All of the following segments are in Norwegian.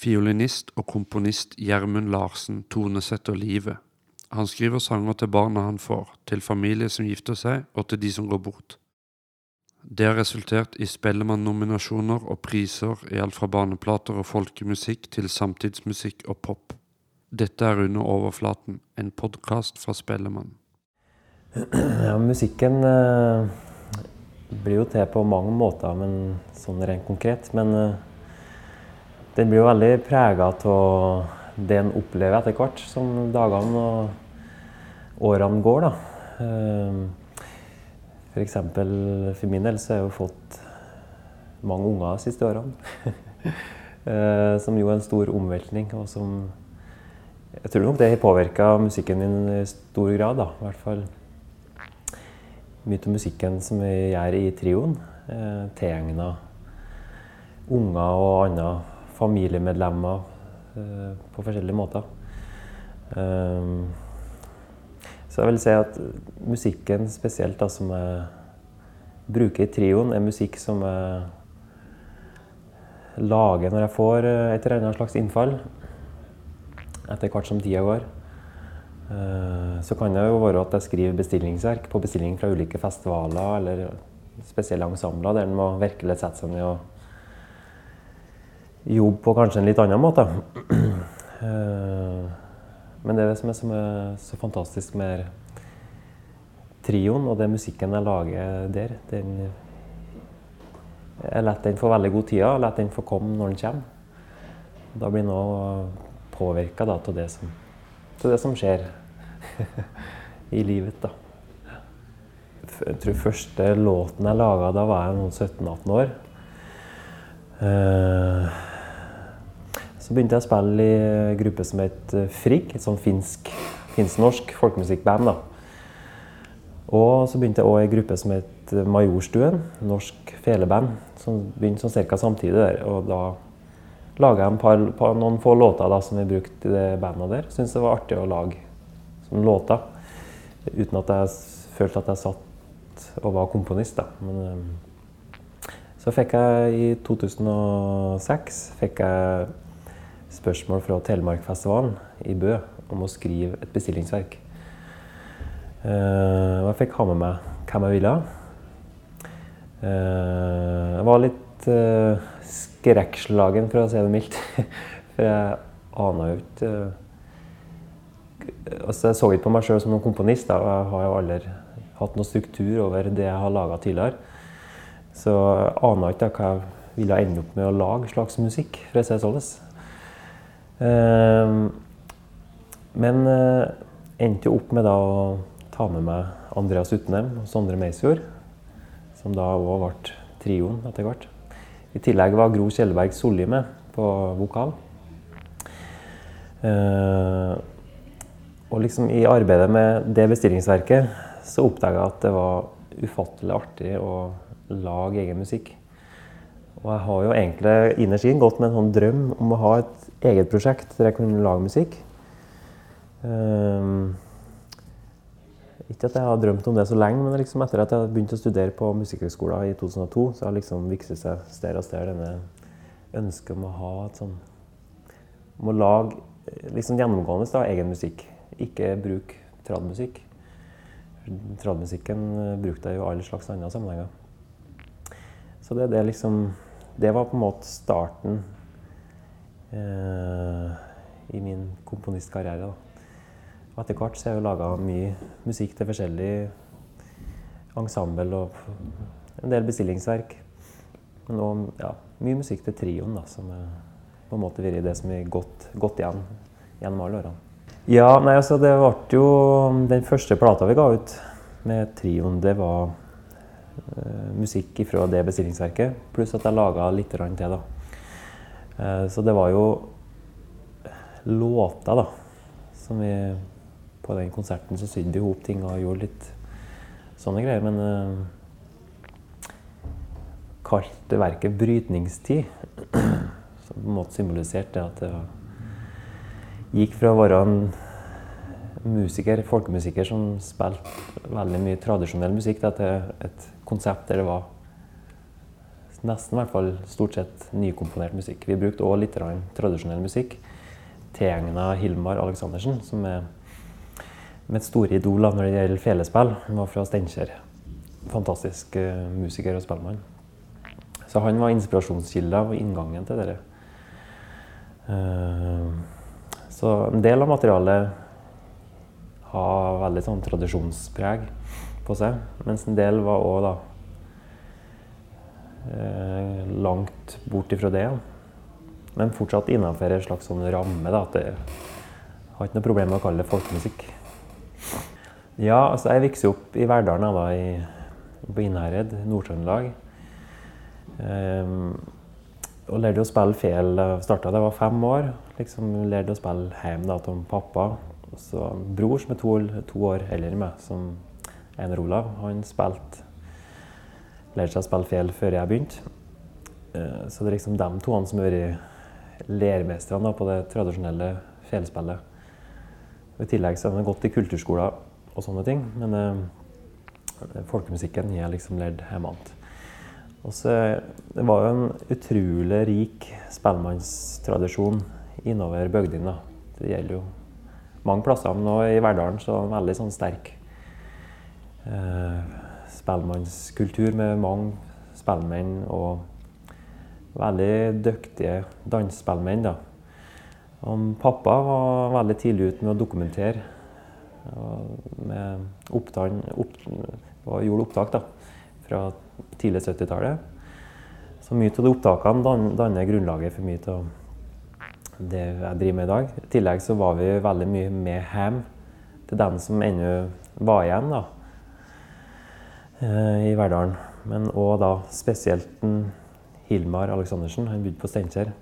Fiolinist og komponist Gjermund Larsen tonesetter livet. Han skriver sanger til barna han får, til familie som gifter seg, og til de som går bort. Det har resultert i Spellemann-nominasjoner og priser i alt fra barneplater og folkemusikk til samtidsmusikk og pop. Dette er Under overflaten, en podkast fra Spellemann. Ja, musikken eh, blir jo til på mange måter, men sånn rent konkret. Men eh, den blir jo veldig prega av det en opplever etter hvert som dagene og årene går. da. Ehm, for for min del så har jeg jo fått mange unger de siste årene. Eh, som jo er en stor omveltning, og som Jeg tror nok det har påvirka musikken min i stor grad. da, i hvert fall. Mye av musikken som vi gjør i trioen, tilegna unger og andre familiemedlemmer Eh, på forskjellige måter. Um, så jeg vil si at musikken spesielt da, som jeg bruker i trioen, er musikk som jeg lager når jeg får eh, et eller annet slags innfall. Etter hvert som tida går. Uh, så kan det jo være at jeg skriver bestillingsverk på bestilling fra ulike festivaler eller spesielle ensembler der en må virkelig sette seg ned og jobbe på kanskje en litt annen måte. Eh, men det som er, som er så fantastisk med trioen og den musikken jeg lager der, den Jeg lar den få veldig god tid, og lar den få komme når den kommer. Da blir noe påvirka av det det som skjer i livet. da. Jeg tror første låten jeg laga, da var jeg noen 17-18 år. Uh, så begynte jeg å spille i en gruppe som het eh, Frigg, et sånn finsk, finsk-norsk folkemusikkband. da. Og så begynte jeg òg i en gruppe som het eh, Majorstuen, norsk feleband, som begynte sånn ca. samtidig der. Og da laga jeg par, par, noen få låter da, som vi brukte i det bandet der. Syntes det var artig å lage sånne låter uten at jeg følte at jeg satt og var komponist. da. Men, eh, så fikk jeg i 2006 fikk jeg spørsmål fra Telemarkfestivalen i Bø om å skrive et bestillingsverk. Uh, jeg fikk ha med meg hvem jeg ville. Uh, jeg var litt uh, skrekkslagen, for å si det mildt. for jeg ana jo ikke altså Jeg så ikke på meg sjøl som noen komponist. Da. Jeg har jo aldri hatt noen struktur over det jeg har laga tidligere. Så jeg ana ikke hva jeg ville ende opp med å lage slags musikk. for å si det sånn. Ehm, men eh, endte jo opp med da å ta med meg Andreas Utnem og Sondre Meisfjord, som da òg ble trioen etter hvert. I tillegg var Gro Kjellberg Solli med på vokal. Uh, og liksom i arbeidet med det bestillingsverket så oppdaga jeg at det var ufattelig artig å lage egen musikk. Og jeg har jo egentlig innerst inne gått med en sånn drøm om å ha et eget prosjekt der jeg kunne lage musikk. Um, ikke at jeg har drømt om det så lenge, men liksom etter at jeg begynte å studere på Musikkhøgskolen i 2002, så har liksom vikset seg sted og sted denne ønsket om å ha et sånn Om å lage liksom gjennomgående da, egen musikk. Ikke bruk tradmusikk. Tradmusikken brukte jeg jo alle slags andre sammenhenger. Så det, det liksom det var på en måte starten eh, i min komponistkarriere. Etter hvert så har jeg laga mye musikk til forskjellig ensemble og en del bestillingsverk. Men òg ja, mye musikk til trioen, da, som er på en måte vært det som har gått, gått igjen gjennom alle årene. Ja, nei, altså det ble jo Den første plata vi ga ut med trioen, det var uh, musikk fra det bestillingsverket, pluss at jeg laga litt til. da. Eh, så det var jo låter, da, som vi På den konserten så sydde vi i hop ting og gjorde litt sånne greier. Men uh, kalte verket 'Brytningstid', som på en måte symboliserte det at det gikk fra å være en musiker, folkemusiker som spilte veldig mye tradisjonell musikk, til et konsept der det var nesten i hvert fall stort sett nykomponert musikk. Vi brukte òg litt tradisjonell musikk. Tilegna Hilmar Aleksandersen, som er mitt store idol når det gjelder felespill. Han var fra Steinkjer. Fantastisk uh, musiker og spellemann. Så han var inspirasjonskilda og inngangen til dere. Uh, så en del av materialet har veldig sånn tradisjonspreg på seg, mens en del var òg da langt bort ifra det. Men fortsatt innenfor en slags sånn ramme. da, at jeg har ikke noe problem med å kalle det folkemusikk. Ja, altså jeg vokste opp i Verdalen, da, i, på Innherred, Nord-Trøndelag. Um, og lærte å spille fel. Starta da jeg var fem år. Liksom Lærte å spille hjemme av pappa. Og så bror som er to, to år eldre enn meg, som Einar Olav, han spilte Lærte seg å spille fel før jeg begynte. Uh, så det er liksom de to som har vært lærmestrene på det tradisjonelle felspillet. I tillegg så har han gått i kulturskoler og sånne ting. Men eh, folkemusikken har jeg liksom lært hjemme. Og så, det var jo en utrolig rik spellemannstradisjon innover bygdene. Det gjelder jo mange plasser, men nå i Verdalen så er den veldig sånn sterk eh, spellemannskultur med mange spellemenn og veldig dyktige dansespellemenn. da. Pappa var veldig tidlig ute med å dokumentere. Med opptak, opp, gjorde opptak da, fra tidlig 70-tallet. Så mye av de opptakene danner grunnlaget for mye av det jeg driver med i dag. I tillegg så var vi veldig mye med hjem til dem som ennå var igjen da, i Verdalen. Men òg da spesielt Hilmar Aleksandersen. Han bodde på Steinkjer.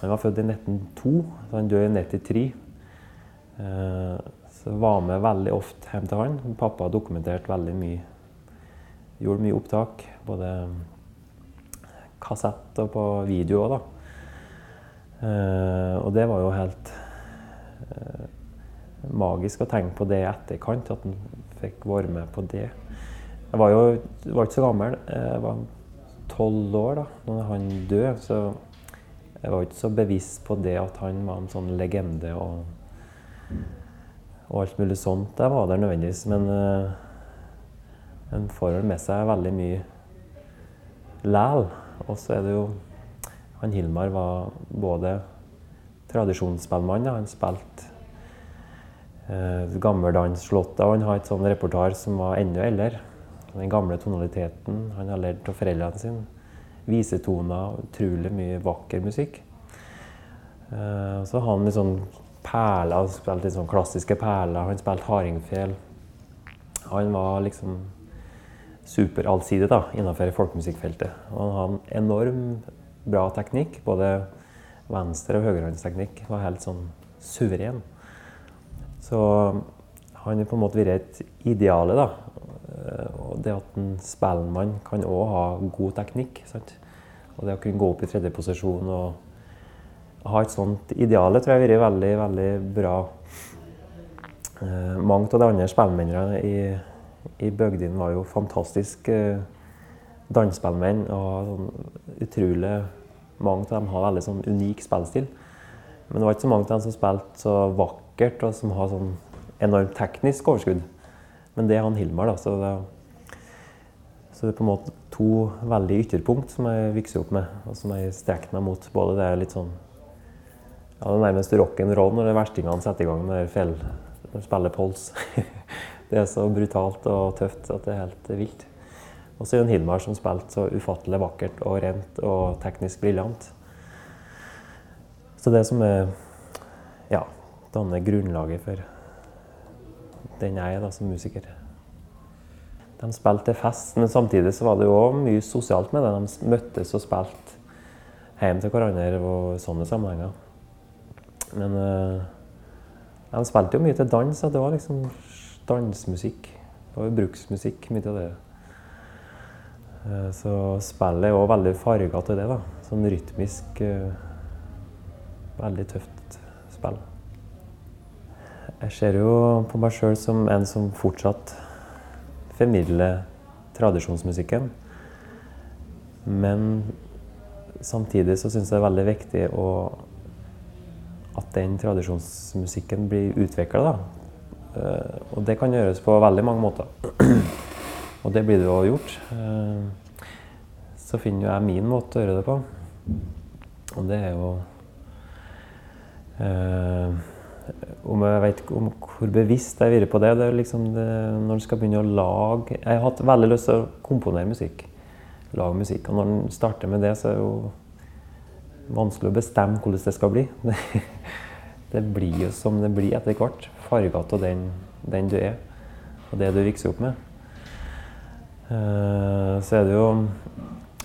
Han var født i 1902, så han døde i 1993. Eh, så jeg var med veldig ofte hjem til han. Pappa har dokumentert veldig mye. Gjorde mye opptak. Både kassett og på video òg, da. Eh, og det var jo helt eh, magisk å tenke på det i etterkant, at han fikk være med på det. Jeg var jo var ikke så gammel. Jeg var tolv år da når han døde. så jeg var ikke så bevisst på det at han var en sånn legende og, og alt mulig sånt. Jeg var der nødvendigvis, men uh, en får med seg veldig mye læl. Og så er det jo Han Hilmar var både tradisjonsspillmann, han spilte uh, gammeldansslåtter, og han har et sånn repertoar som var enda eldre. Den gamle tonaliteten han har lært av foreldrene sine visetoner, utrolig mye vakker musikk. Uh, så han litt sånn perler, spilte litt sånn klassiske perler. Han spilte hardingfel. Han var liksom superallsidig da, innenfor folkemusikkfeltet. Og han hadde en enorm bra teknikk. Både venstre- og høyrehåndsteknikk var helt sånn suveren. Så han har på en måte vært et ideale, da. Eh, og det at en spellemann kan òg ha god teknikk. Sant? Og det å kunne gå opp i tredje posisjon og ha et sånt ideale tror jeg har vært veldig, veldig bra. Eh, mange av de andre spillmennene i, i bygdene var jo fantastiske eh, dansespillmenn. Og sånn utrolig mange av dem har veldig sånn unik spillstil. Men det var ikke så mange av dem som spilte så vakkert og som har sånn enormt teknisk overskudd. Men det er han Hilmar, da. Så det, så det, er på en måte to veldig ytterpunkt som jeg vokste opp med, og som jeg strekker meg mot. Både det er litt sånn ja, det er nærmest rock'n'roll når det er verstingene setter i gang med fel, når de spiller pols. det er så brutalt og tøft at det er helt vilt. Og så er det en Hilmar som spilte så ufattelig vakkert og rent og teknisk briljant. Så det som er ja, danner grunnlaget for den jeg er da, som musiker. De spilte fest, men samtidig så var det jo mye sosialt med det. De møttes og spilte hjem til hverandre og sånne sammenhenger. Men uh, de spilte jo mye til dans. Det var liksom dansmusikk. Det var jo bruksmusikk, mye av det. Uh, så spillet er òg veldig farga til det. da. Sånn rytmisk uh, Veldig tøft spill. Jeg ser jo på meg sjøl som en som fortsatt formidler tradisjonsmusikken. Men samtidig så syns jeg det er veldig viktig å, at den tradisjonsmusikken blir utvikla. Uh, og det kan gjøres på veldig mange måter. og det blir det jo gjort. Uh, så finner jeg min måte å gjøre det på. Og det er jo uh, Om jeg vet om hvor bevisst jeg har vært på det, det liksom det, når en skal begynne å lage Jeg har hatt veldig lyst til å komponere musikk. Lage musikk. Og når en starter med det, så er det jo vanskelig å bestemme hvordan det skal bli. Det blir jo som det blir etter hvert. Farget av den, den, du er, og det du vokser opp med. Uh, så er det jo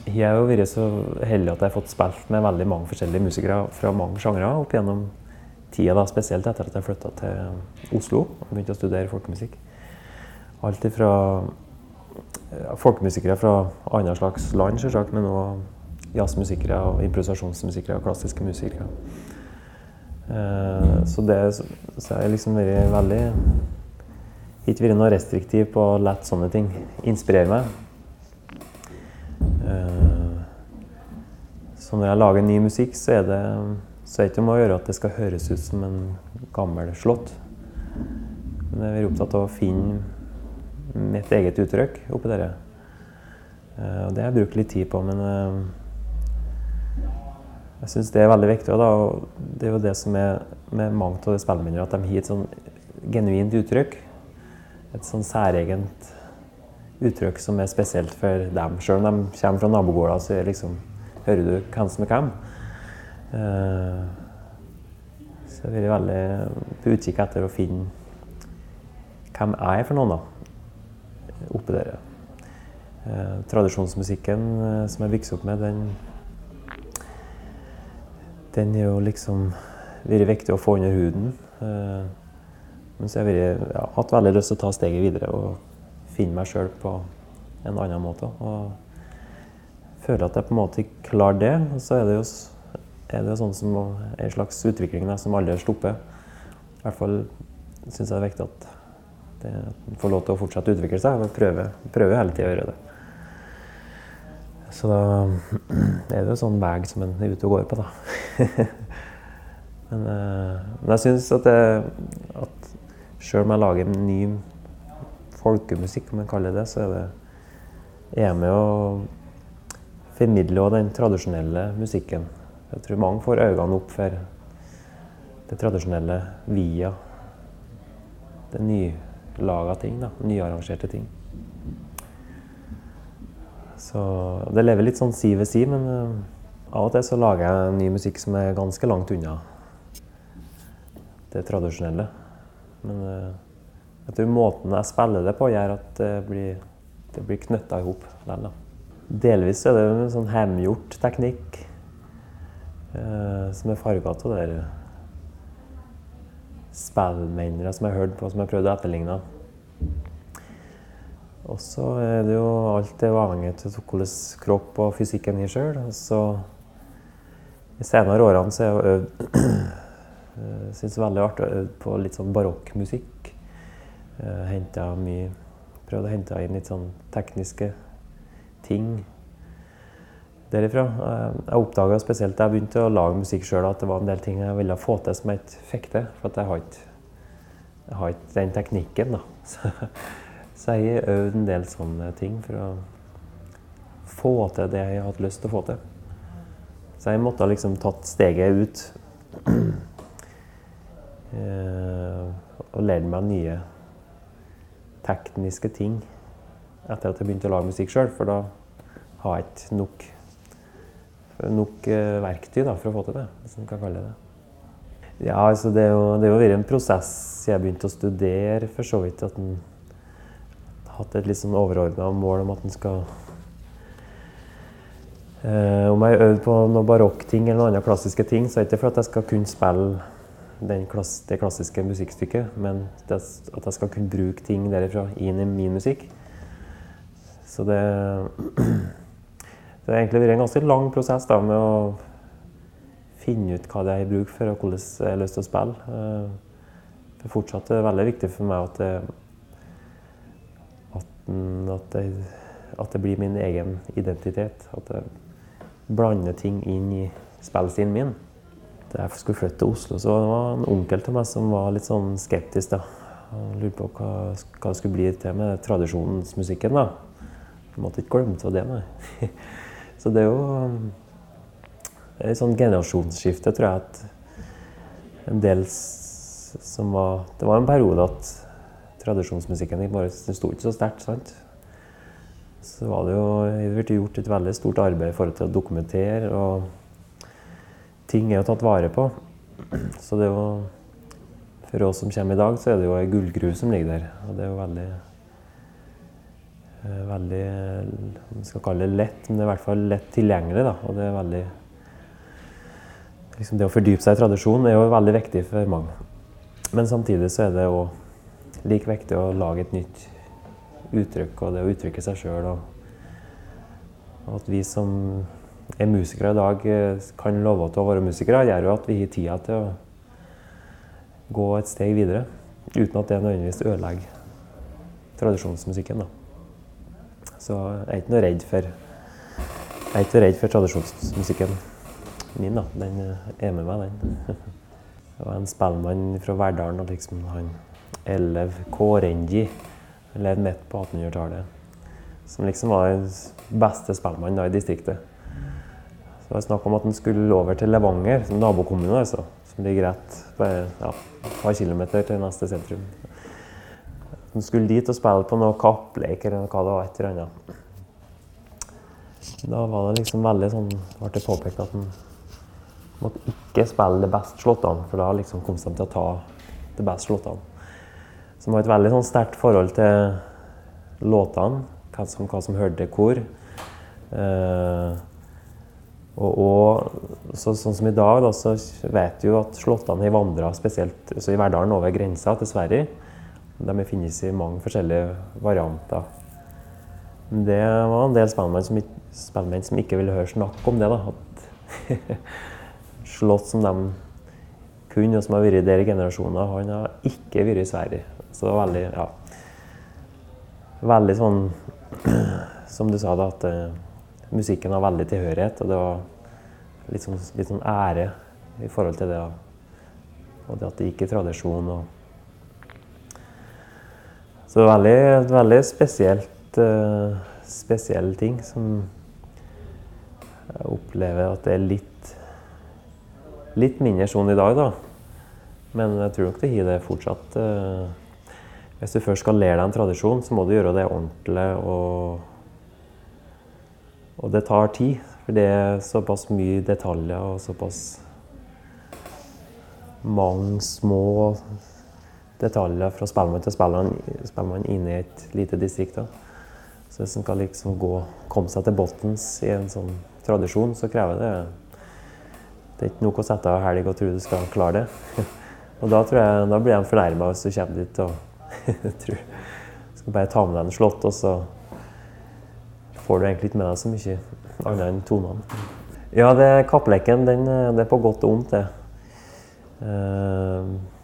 Jeg har jo vært så heldig at jeg har fått spilt med veldig mange forskjellige musikere fra mange sjangre opp gjennom tida, da, spesielt etter at jeg flytta til Oslo og begynte å studere folkemusikk. Alt ifra ja, folkemusikere fra andre slags land, selvsagt, men òg jazzmusikere, og improvisasjonsmusikere og klassiske musikere. Eh, så det så jeg liksom vært veldig Ikke vært noe restriktiv på å la sånne ting inspirere meg. Eh, så når jeg lager ny musikk, så er det så er ikke om å gjøre at det skal høres ut som en gammel slott. Men jeg er opptatt av å finne mitt eget uttrykk oppi dette. Eh, og det har jeg brukt litt tid på, men jeg syns det er veldig viktig. Og, det er jo det som er med mange av de spillemennene, at de har et sånn genuint uttrykk. Et sånn særegent uttrykk som er spesielt for dem. Selv om de kommer fra nabogårder, så liksom, hører du hvem som er hvem. Uh, så jeg har vært veldig på utkikk etter å finne hvem jeg er for noen, da. Oppi der. Uh, tradisjonsmusikken uh, som jeg vokste opp med, den den er jo liksom vært viktig å få under huden. Eh, men så har jeg ja, hatt veldig lyst til å ta steget videre og finne meg sjøl på en annen måte. Og føler at jeg på en måte klarer det. Og så er det jo, er det sånn som en slags utvikling der, som aldri stopper. I hvert fall syns jeg det er viktig at det får lov til å fortsette å utvikle seg. Men prøver, prøver hele tida å gjøre det. Så da er det jo sånn vei som en er ute og går på, da. men, eh, men, jeg syns at, at sjøl om jeg lager ny folkemusikk, om en kaller det så er det er med å formidle den tradisjonelle musikken. Jeg tror mange får øynene opp for det tradisjonelle via det nylaga ting. da, Nyarrangerte ting. Så det lever litt sånn si ved si, men uh, av og til så lager jeg ny musikk som er ganske langt unna det tradisjonelle. Men uh, jeg tror måten jeg spiller det på, gjør at det blir, det blir knytta i hop. Delvis er det en sånn hjemgjort teknikk som er farga av det spillmennene som jeg hørte på, som jeg prøvde å etterligne. Og så er det jo alt er avhengig av hvordan kropp og fysikken gir sjøl. Så i senere årene så har jeg øvd Syns det er veldig artig å øve på litt sånn barokkmusikk. Henta mye Prøvd å hente inn litt sånn tekniske ting derifra. Jeg oppdaga spesielt da jeg begynte å lage musikk sjøl, at det var en del ting jeg ville få til som jeg ikke fikk til. For jeg har ikke, jeg har ikke den teknikken. da. Så jeg har øvd en del sånne ting for å få til det jeg hatt lyst til å få til. Så jeg måtte liksom tatt steget ut eh, og lært meg nye tekniske ting etter at jeg begynte å lage musikk sjøl. For da har jeg ikke nok, nok eh, verktøy da, for å få til det, hvis man kan kalle det det. Ja, altså det har jo, vært en prosess siden jeg begynte å studere, for så vidt. at den hatt et litt sånn overordna mål om at en skal eh, Om jeg har øvd på noen barokkting eller noen andre klassiske ting, så er det ikke for at jeg skal kunne spille klass, det klassiske musikkstykket, men det, at jeg skal kunne bruke ting derifra inn i min musikk. Så det Det har egentlig vært en ganske lang prosess da, med å finne ut hva det er i bruk for, og hvordan jeg har lyst til å spille. Det er fortsatt er veldig viktig for meg at det at, jeg, at det blir min egen identitet. At jeg blander ting inn i spillstilen min. Da jeg skulle flytte til Oslo, så det var en onkel til meg som var litt sånn skeptisk. da. Han lurte på hva, hva det skulle bli til med tradisjonsmusikken. da. Jeg måtte ikke glemme av det, nei. Så det er jo et sånn generasjonsskifte, tror jeg. at En del som var Det var en periode at tradisjonsmusikken bare sto ikke så sterkt. sant? Så var det jo blitt gjort et veldig stort arbeid i forhold til å dokumentere. Og ting er jo tatt vare på. Så det er jo For oss som kommer i dag, så er det jo ei gullgruve som ligger der. Og det er jo veldig eh, Veldig Man skal kalle det lett, men det er i hvert fall lett tilgjengelig. da, og det er veldig liksom Det å fordype seg i tradisjon er jo veldig viktig for mange. Men samtidig så er det òg like viktig å lage et nytt uttrykk og det å uttrykke seg sjøl. Og, at vi som er musikere i dag, eh, kan love til å være musikere, gjør jo at vi har tida til å gå et steg videre. Uten at det nødvendigvis ødelegger tradisjonsmusikken. Da. Så jeg er ikke noe redd for, redd for tradisjonsmusikken min. da. Den er med meg, den. Det var en spellemann fra Verdalen, liksom, han Elev Kårenji. Levde midt på 1800-tallet. Som liksom var den beste spellemannen i distriktet. Så det var snakk om at han skulle over til Levanger, som nabokommune, altså, som ligger rett bare ja, et par kilometer til neste sentrum. Han skulle dit og spille på noe kappleik eller hva det var. et eller annet. Da var det liksom veldig sånn, ble det påpekt at han måtte ikke spille de beste slåttene, for da liksom kom de til å ta de beste slåttene. Som har et veldig sånn, sterkt forhold til låtene, hva som, hva som hørte hvor. Eh, og, og så, sånn som i dag, da, så vet du jo at slåttene har vandra spesielt i Verdalen over grensa til Sverige. De finnes i mange forskjellige varianter. Det var en del spellemenn som, som, ikke ville høre snakk om det. slått som de kunne, og som har vært der i generasjoner. Han har ikke vært i Sverige. Så det var veldig ja, Veldig sånn Som du sa, da, at uh, musikken har veldig tilhørighet. Og det var litt sånn, litt sånn ære i forhold til det. Og det at det gikk i tradisjon. Og så det er veldig, veldig spesielt uh, spesielle ting som jeg opplever at det er litt litt mindre sånn i dag, da. Men jeg tror nok det har det fortsatt. Uh, hvis du først skal lære deg en tradisjon, så må du gjøre det ordentlig. Og, og det tar tid. For det er såpass mye detaljer og såpass mange små detaljer fra spellemann til spellemann inne i et lite distrikt. Da. Så hvis en skal liksom gå, komme seg til bunns i en sånn tradisjon, så krever det Det er ikke nok å sette av helg og tro du skal klare det. Og da, tror jeg, da blir de fornærma hvis du kommer dit og tror du skal bare ta med deg en slått, og så får du egentlig ikke med deg så mye annet enn tonene. Ja, det, kappleken den, det er på godt og vondt, det. Eh,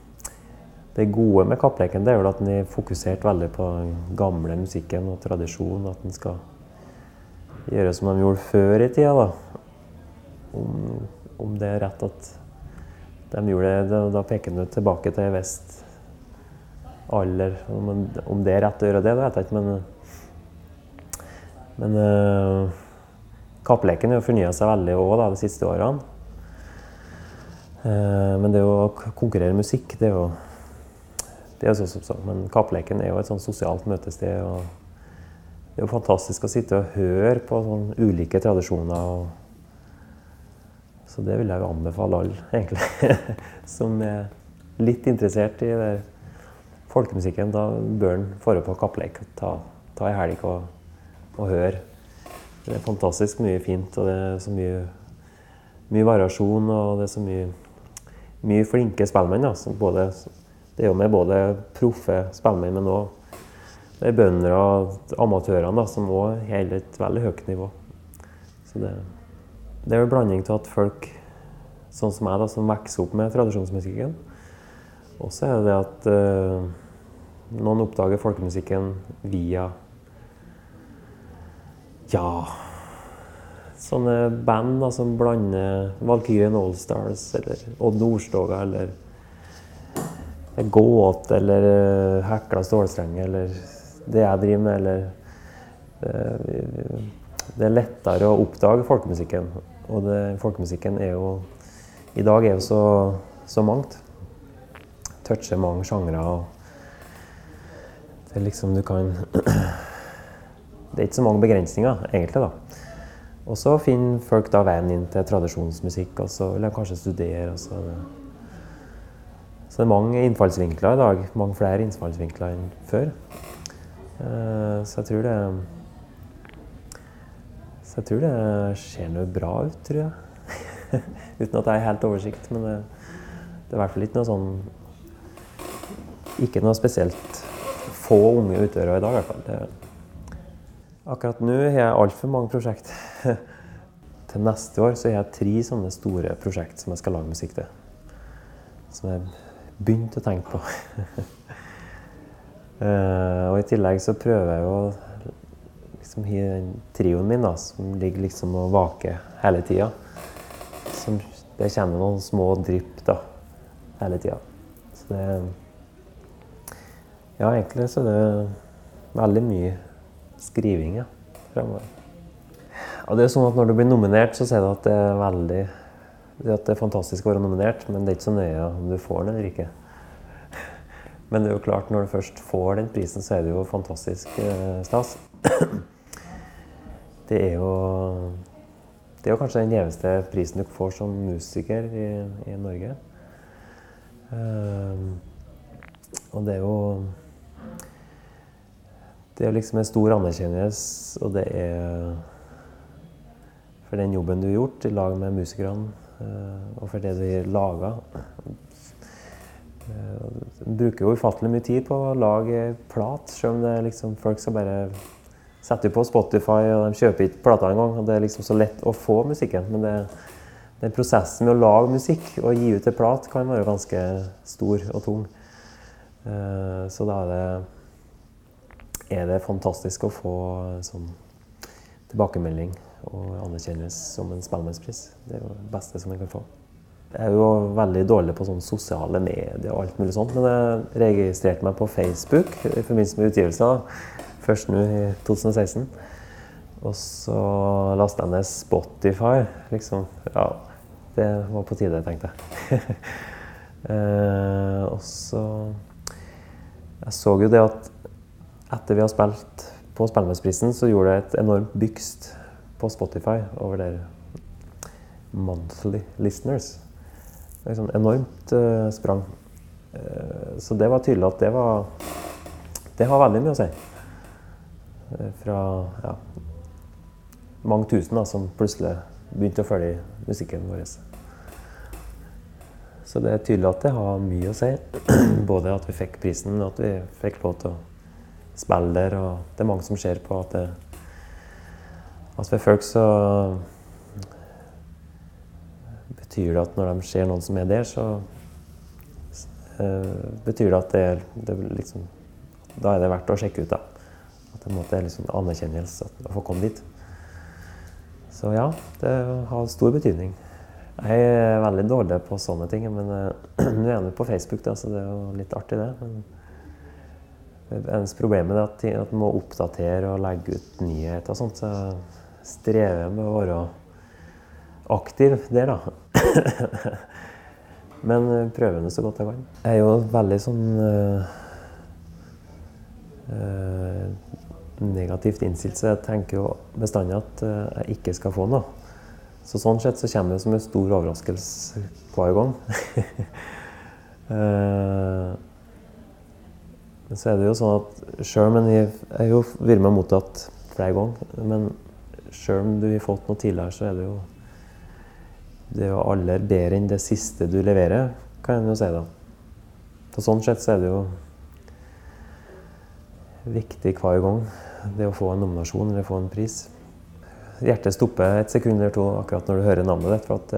det gode med kappleken det er vel at den er fokusert veldig på den gamle musikken og tradisjonen. At den skal gjøre som de gjorde før i tida. da. Om, om det er rett at de gjorde det, da peker den tilbake til vest alder. Om, det er rett å gjøre det, det vet jeg ikke, men Men uh, kappleken har fornya seg veldig òg de siste årene. Uh, men det å konkurrere musikk, det er jo det er sånn Men kappleken er jo et sånn sosialt møtested. og Det er jo fantastisk å sitte og høre på sånn ulike tradisjoner. Og, så det vil jeg jo anbefale alle, egentlig, som er litt interessert i det folkemusikken, da bør en dra på kappleik. Ta, ta ei helg og, og høre. Det er fantastisk mye fint, og det er så mye, mye variasjon. Og det er så mye, mye flinke spellemenn. Både, det er jo med både proffe spellemenn, men òg er bønder og amatørene da, som òg holder et veldig høyt nivå. Så det, det er en blanding av at folk sånn som jeg, da, som vokser opp med tradisjonsmusikken, og så er det det at uh, noen oppdager folkemusikken via Ja Sånne band da, som blander Valkyrien Allstars eller Odd Nordstoga eller Gåt eller Hekla stålstrenger eller det jeg driver med, eller uh, Det er lettere å oppdage folkemusikken. Og det, folkemusikken er jo I dag er jo så, så mangt. Toucher mange sjangre. Det er liksom du kan Det er ikke så mange begrensninger, egentlig, da. Og så finner folk da veien inn til tradisjonsmusikk, og så vil de kanskje studere. Og så, så det er mange innfallsvinkler i dag. Mange flere innfallsvinkler enn før. Eh, så jeg tror det Så jeg tror det ser noe bra ut, tror jeg. Uten at jeg har helt oversikt. Men det, det er i hvert fall ikke noe sånn Ikke noe spesielt få unge utøvere i dag, i hvert fall. Det, Akkurat nå har jeg altfor mange prosjekt. til neste år så har jeg tre sånne store prosjekt som jeg skal lage musikk til. Som jeg begynte å tenke på. uh, og i tillegg så prøver jeg å liksom ha den trioen min da, som ligger liksom og vaker hele tida. Det kommer noen små drypp da, hele tida. Så det Ja, egentlig så er det veldig mye skriving ja, fremover. Og det er sånn at Når du blir nominert, så sier du at det er veldig at det er fantastisk å være nominert, men det er ikke så nøye om du får den eller ikke. Men det er jo klart, når du først får den prisen, så er det jo fantastisk eh, stas. Det er jo Det er jo kanskje den gjeveste prisen du får som musiker i, i Norge. Um, og det er jo det er liksom en stor anerkjennelse, og det er for den jobben du har gjort i lag med musikerne, og for det de lager. Eh, bruker jo ufattelig mye tid på å lage plat, selv om det liksom folk som bare setter på Spotify, og de kjøper ikke plata engang. Det er liksom så lett å få musikken. Men det, den prosessen med å lage musikk og gi ut en plat kan være ganske stor og tung. Eh, så da er det er det fantastisk å få sånn tilbakemelding og anerkjennes som en spellemannspris. Det er jo det beste som en kan få. Jeg er jo veldig dårlig på sånn sosiale medier og alt mulig sånt, men jeg registrerte meg på Facebook i forbindelse med utgivelsen. Først nå i 2016. Og så lasta jeg ned Spotify. Liksom. Ja, det var på tide, tenkte jeg. eh, og så Jeg så jo det at etter vi har spilt på Spellemannsprisen, så gjorde det et enormt bygst på Spotify over der monthly listeners. Er sånn enormt uh, sprang. Uh, så det var tydelig at det var Det har veldig mye å si. Uh, fra ja, mange tusen da, som plutselig begynte å følge musikken vår. Så det er tydelig at det har mye å si. Både at vi fikk prisen, og at vi fikk lov til å spille der. Og det er mange som ser på at det, at for folk så betyr det at når de ser noen som er der, så uh, betyr det at det, det liksom, Da er det verdt å sjekke ut, da. At det er liksom anerkjennelse å få komme dit. Så ja, det har stor betydning. Jeg er veldig dårlig på sånne ting, men uh, nå er jeg på Facebook, da, så det er jo litt artig, det. Men, Eneste problemet er at, man må oppdatere og legge ut nyheter og sånt. Så strever med å være aktiv der, da. Men eh, prøver nå så godt jeg kan. Jeg er jo veldig sånn uh, negativt innstilt, så jeg tenker jo bestandig at jeg ikke skal få noe. Så sånn sett så kommer det som en stor overraskelse hver gang. Men så er det jo sånn at sjøl jeg har jo vært med mottatt flere ganger, men sjøl om du har fått noe tidligere, så er det jo det er jo aller bedre enn det siste du leverer, kan en jo si da. På sånn sett så er det jo viktig hver gang det å få en nominasjon eller få en pris. Hjertet stopper et sekund eller to akkurat når du hører navnet ditt. For at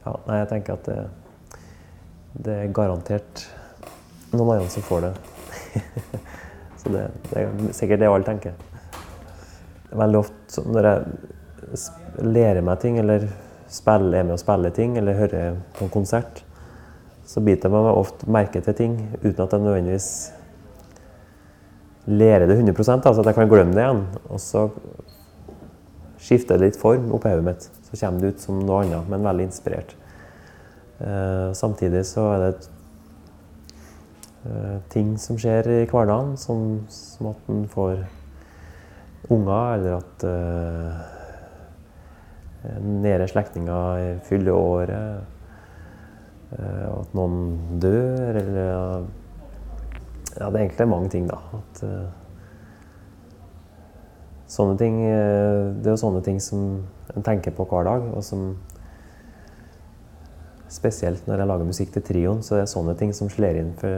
ja, nei, jeg tenker at det, det er garantert noen andre som får det. Så det, det er sikkert det alle tenker. Veldig ofte når jeg lærer meg ting, eller spiller, er med å spille ting, eller hører på en konsert, så biter jeg meg ofte merke til ting uten at jeg nødvendigvis lærer det 100% altså at jeg kan glemme det igjen. Og så skifter det litt form oppi hodet mitt. Så kommer det ut som noe annet, men veldig inspirert. Uh, samtidig så er det uh, ting som skjer i hverdagen, som, som at en får unger, eller at uh, nære slektninger fyller året. Uh, at noen dør, eller Ja, det er egentlig mange ting, da. At, uh, sånne ting uh, Det er jo sånne ting som en tenker på hver dag, og som Spesielt når jeg lager musikk til trioen, så er det sånne ting som slår inn for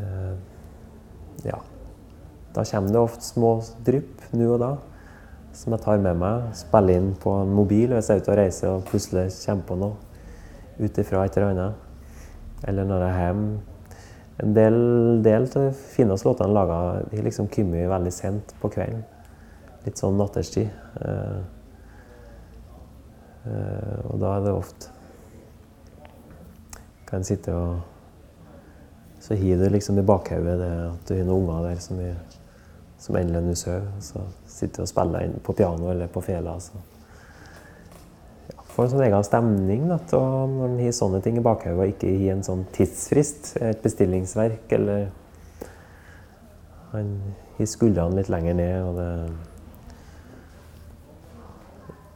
uh, Ja. Da kommer det ofte små drypp nå og da som jeg tar med meg. Spiller inn på en mobil hvis jeg er ute og reiser og plutselig kommer på noe ut ifra et eller annet. Eller når jeg er hjemme. En del, del av de fineste låtene laga har liksom kommet veldig sent på kvelden. Litt sånn natterstid. Uh, uh, og da er det ofte Kan sitte og Så hiver du liksom i bakhodet det at du har noen unger der som er som endelig nå sover. Så sitter du og spiller inn på piano eller på fela. Så. Ja, får en sånn egen stemning da, når en har sånne ting i bakhodet og ikke i en sånn tidsfrist. Et bestillingsverk eller Han har skuldrene litt lenger ned, og det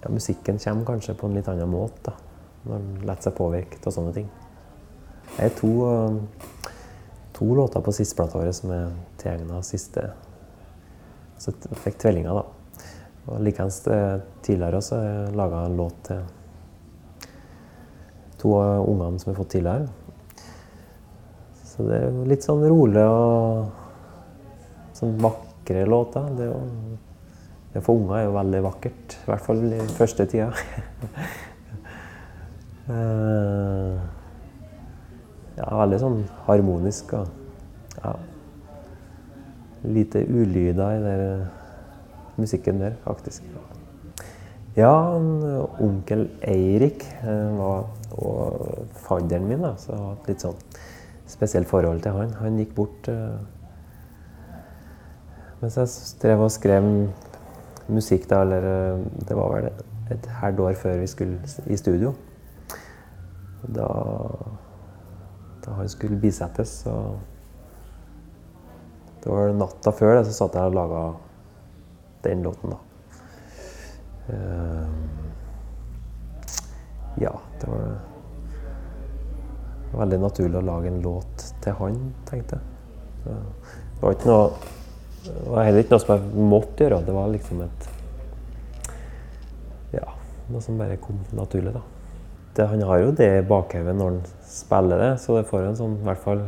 ja, Musikken kommer kanskje på en litt annen måte da, når en lar seg påvirke av sånne ting. Jeg er to, to låter på siste vår som er tilegna siste så fikk tvillinger, da. Og Likeens eh, tidligere så har jeg laga en låt til to av ungene som jeg har fått tidligere. Så det er litt sånn rolig og sånn vakre låter. Det, jo, det for unger er jo veldig vakkert. I hvert fall i første tida. Eh, ja, veldig sånn harmonisk og ja lite ulyder i den musikken der, faktisk. Ja, onkel Eirik eh, var, og fadderen min, da, så jeg har et litt sånn spesielt forhold til han. Han gikk bort mens jeg strev og skrev musikk, da, eller eh, det var vel et halvt år før vi skulle i studio. Da, da han skulle bisettes, så det var natta før det, så satt jeg og laga den låten, da. Uh, ja, det var veldig naturlig å lage en låt til han, tenkte jeg. Det var ikke noe det var heller ikke noe som jeg måtte gjøre. Det var liksom et Ja, noe som bare kom naturlig, da. Det, han har jo det i bakhodet når han spiller det, så det får en sånn i hvert fall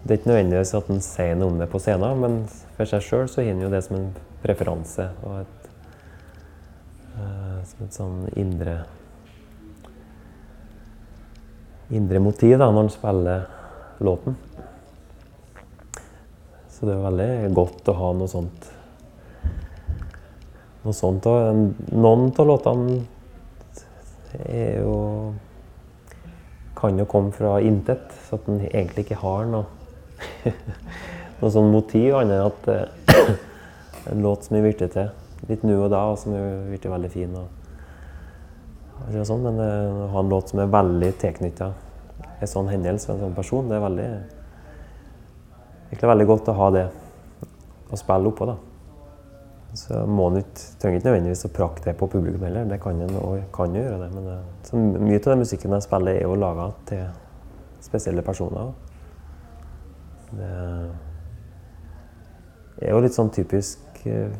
det er ikke nødvendigvis at han sier noe om det på scenen, men for seg sjøl så har han jo det som en preferanse og et, uh, som et sånn indre indre motiv da, når han spiller låten. Så det er veldig godt å ha noe sånt. Noe sånt. Og noen av låtene er jo kan jo komme fra intet, så at en egentlig ikke har noe noe sånn motiv, annet enn at uh, en låt som er blitt til litt nå og da, og som blitt veldig fin. Og, og sånn, men uh, å ha en låt som er veldig tilknytta en sånn hendelse og en sånn person, det er veldig, egentlig veldig godt å ha det å spille oppå. da. Så må en ikke, trenger ikke nødvendigvis å prakke det på publikum heller. Det kan en og kan gjøre det. Men det, så mye av den musikken jeg spiller, er jo laga til spesielle personer. Det er jo litt sånn typisk eh,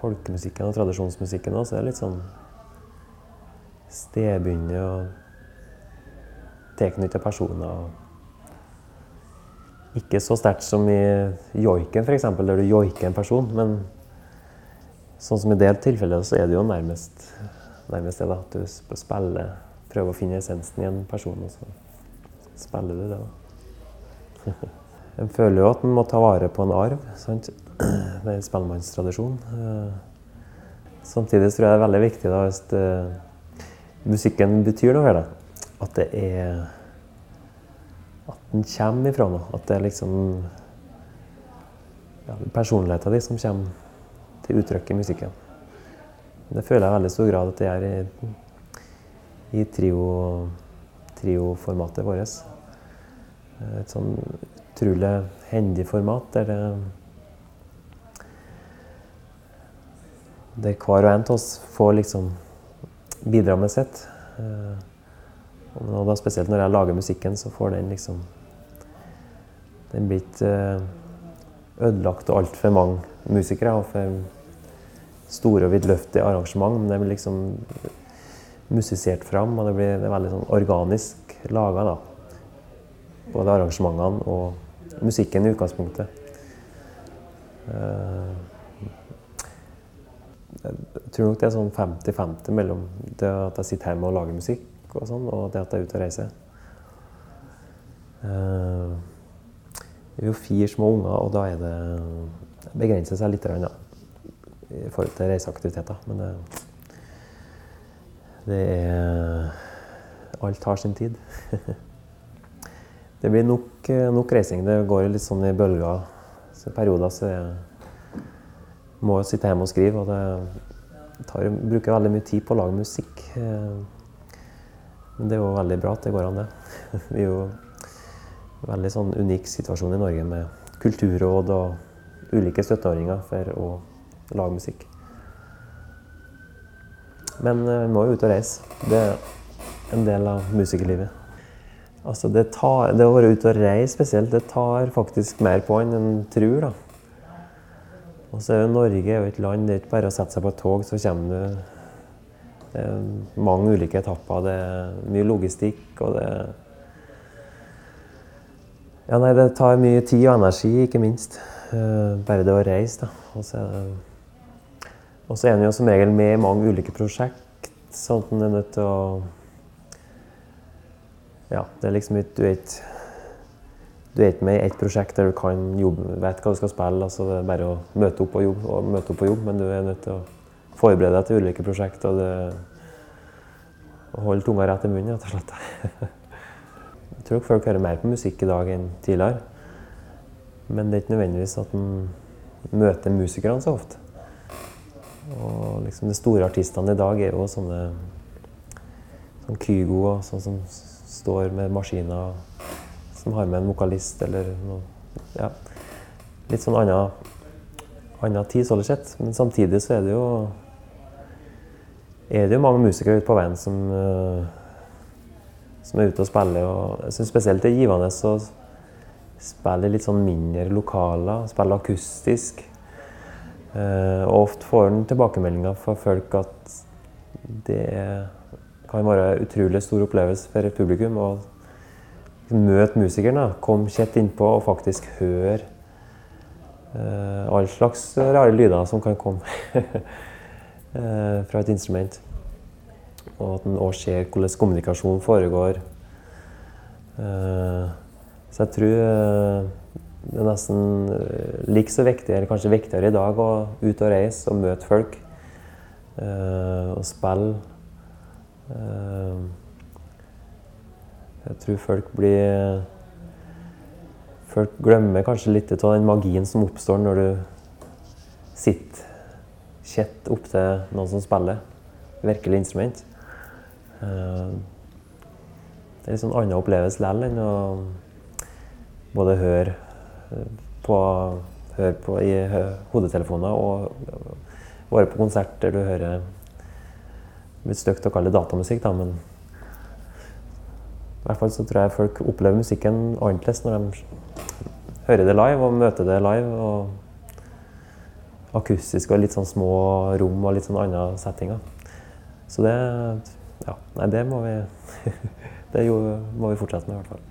folkemusikken og tradisjonsmusikken òg, så det er litt sånn stedbundet og tilknyttet personer. Ikke så sterkt som i joiken, f.eks., der du joiker en person. Men sånn som i det tilfellet, så er det jo nærmest, nærmest det da, at du spiller Prøver å finne essensen i en person, og så spiller du det. da. En føler jo at en må ta vare på en arv. sant? er en spellemannstradisjon. Eh, samtidig tror jeg det er veldig viktig da, hvis det, musikken betyr noe for deg, at det er den kommer ifra noe. At det er liksom ja, personligheten din som kommer til uttrykk i musikken. Det føler jeg i veldig stor grad at det er i, i trio-formatet trio vårt. Et sånn utrolig hendig format der det Der hver og en av oss får liksom bidra med sitt. Og da spesielt når jeg lager musikken, så får den liksom Den blir ikke eh, ødelagt av altfor mange musikere og for store og vidløftige arrangement. Men det blir liksom musisert fram, og det blir det veldig sånn organisk laga. Både arrangementene og musikken i utgangspunktet. Eh, jeg tror nok det er sånn 50-50 mellom det at jeg sitter hjemme og lager musikk og sånn, og det at jeg er ute og reiser. Eh, vi er jo fire små unger, og da er det begrenser seg litt da, i forhold til reiseaktiviteter. Men det, det er Alt har sin tid. det blir nok, nok, reising. Det går litt sånn i bølger. Så I perioder så jeg må jeg sitte hjemme og skrive. og det tar, bruker veldig mye tid på å lage musikk. Men det er jo veldig bra at det går an, det. Vi er jo en veldig sånn unik situasjon i Norge med kulturråd og ulike støtteordninger for å lage musikk. Men vi må jo ut og reise. Det er en del av musikerlivet. Altså det, tar, det, å være ute og reise spesielt, det tar faktisk mer på enn en tror. da. Og så er jo Norge er jo et land, det er ikke bare å sette seg på et tog, så kommer du Det er mange ulike etapper, det er mye logistikk, og det Ja, nei, det tar mye tid og energi, ikke minst. Eh, bare det å reise, da. Og så er en jo som regel med i mange ulike prosjekt, sånn at en er nødt til å Ja, det er liksom ikke Du er ikke du er ikke med i ett prosjekt der du kan jobbe, vet hva du skal spille. altså Det er bare å møte opp på jobb, og møte opp på jobb men du er nødt til å forberede deg til ulike prosjekt. Og, det, holde tunga rett i munnen, rett og slett. Jeg tror folk hører mer på musikk i dag enn tidligere. Men det er ikke nødvendigvis at en møter musikerne så ofte. Og liksom De store artistene i dag er jo sånne sånn Kygo, sånn som står med maskiner som har med en vokalist eller noe ja, Litt sånn annen, annen tid, sånn sett. Men samtidig så er det jo er det jo mange musikere ute på veien som, uh, som er ute og spiller. Og jeg syns spesielt det er givende å spille litt sånn mindre lokaler, spille akustisk. Uh, og ofte får en tilbakemeldinger fra folk at det kan være en utrolig stor opplevelse for publikum. og møte musikeren. Komme tett innpå og faktisk høre uh, all slags rare lyder som kan komme fra et instrument. Og at en òg ser hvordan kommunikasjonen foregår. Uh, så jeg tror det er nesten like så viktig, eller kanskje viktigere i dag, å ut og reise og møte folk. og spille. Jeg tror folk blir Folk glemmer kanskje litt av den magien som oppstår når du sitter kjett opptil noen som spiller virkelig instrument. Eh, det er en sånn annen opplevelse likevel enn å både høre på, høre på i hodetelefoner og være på konsert der du hører Det blir stygt å kalle det datamusikk, da, men i hvert fall så tror jeg folk opplever musikken annerledes når de hører det live og møter det live. Og Akustisk og litt sånn små rom og litt sånn andre settinger. Så det Ja, nei, det må vi Det må vi fortsette med, i hvert fall.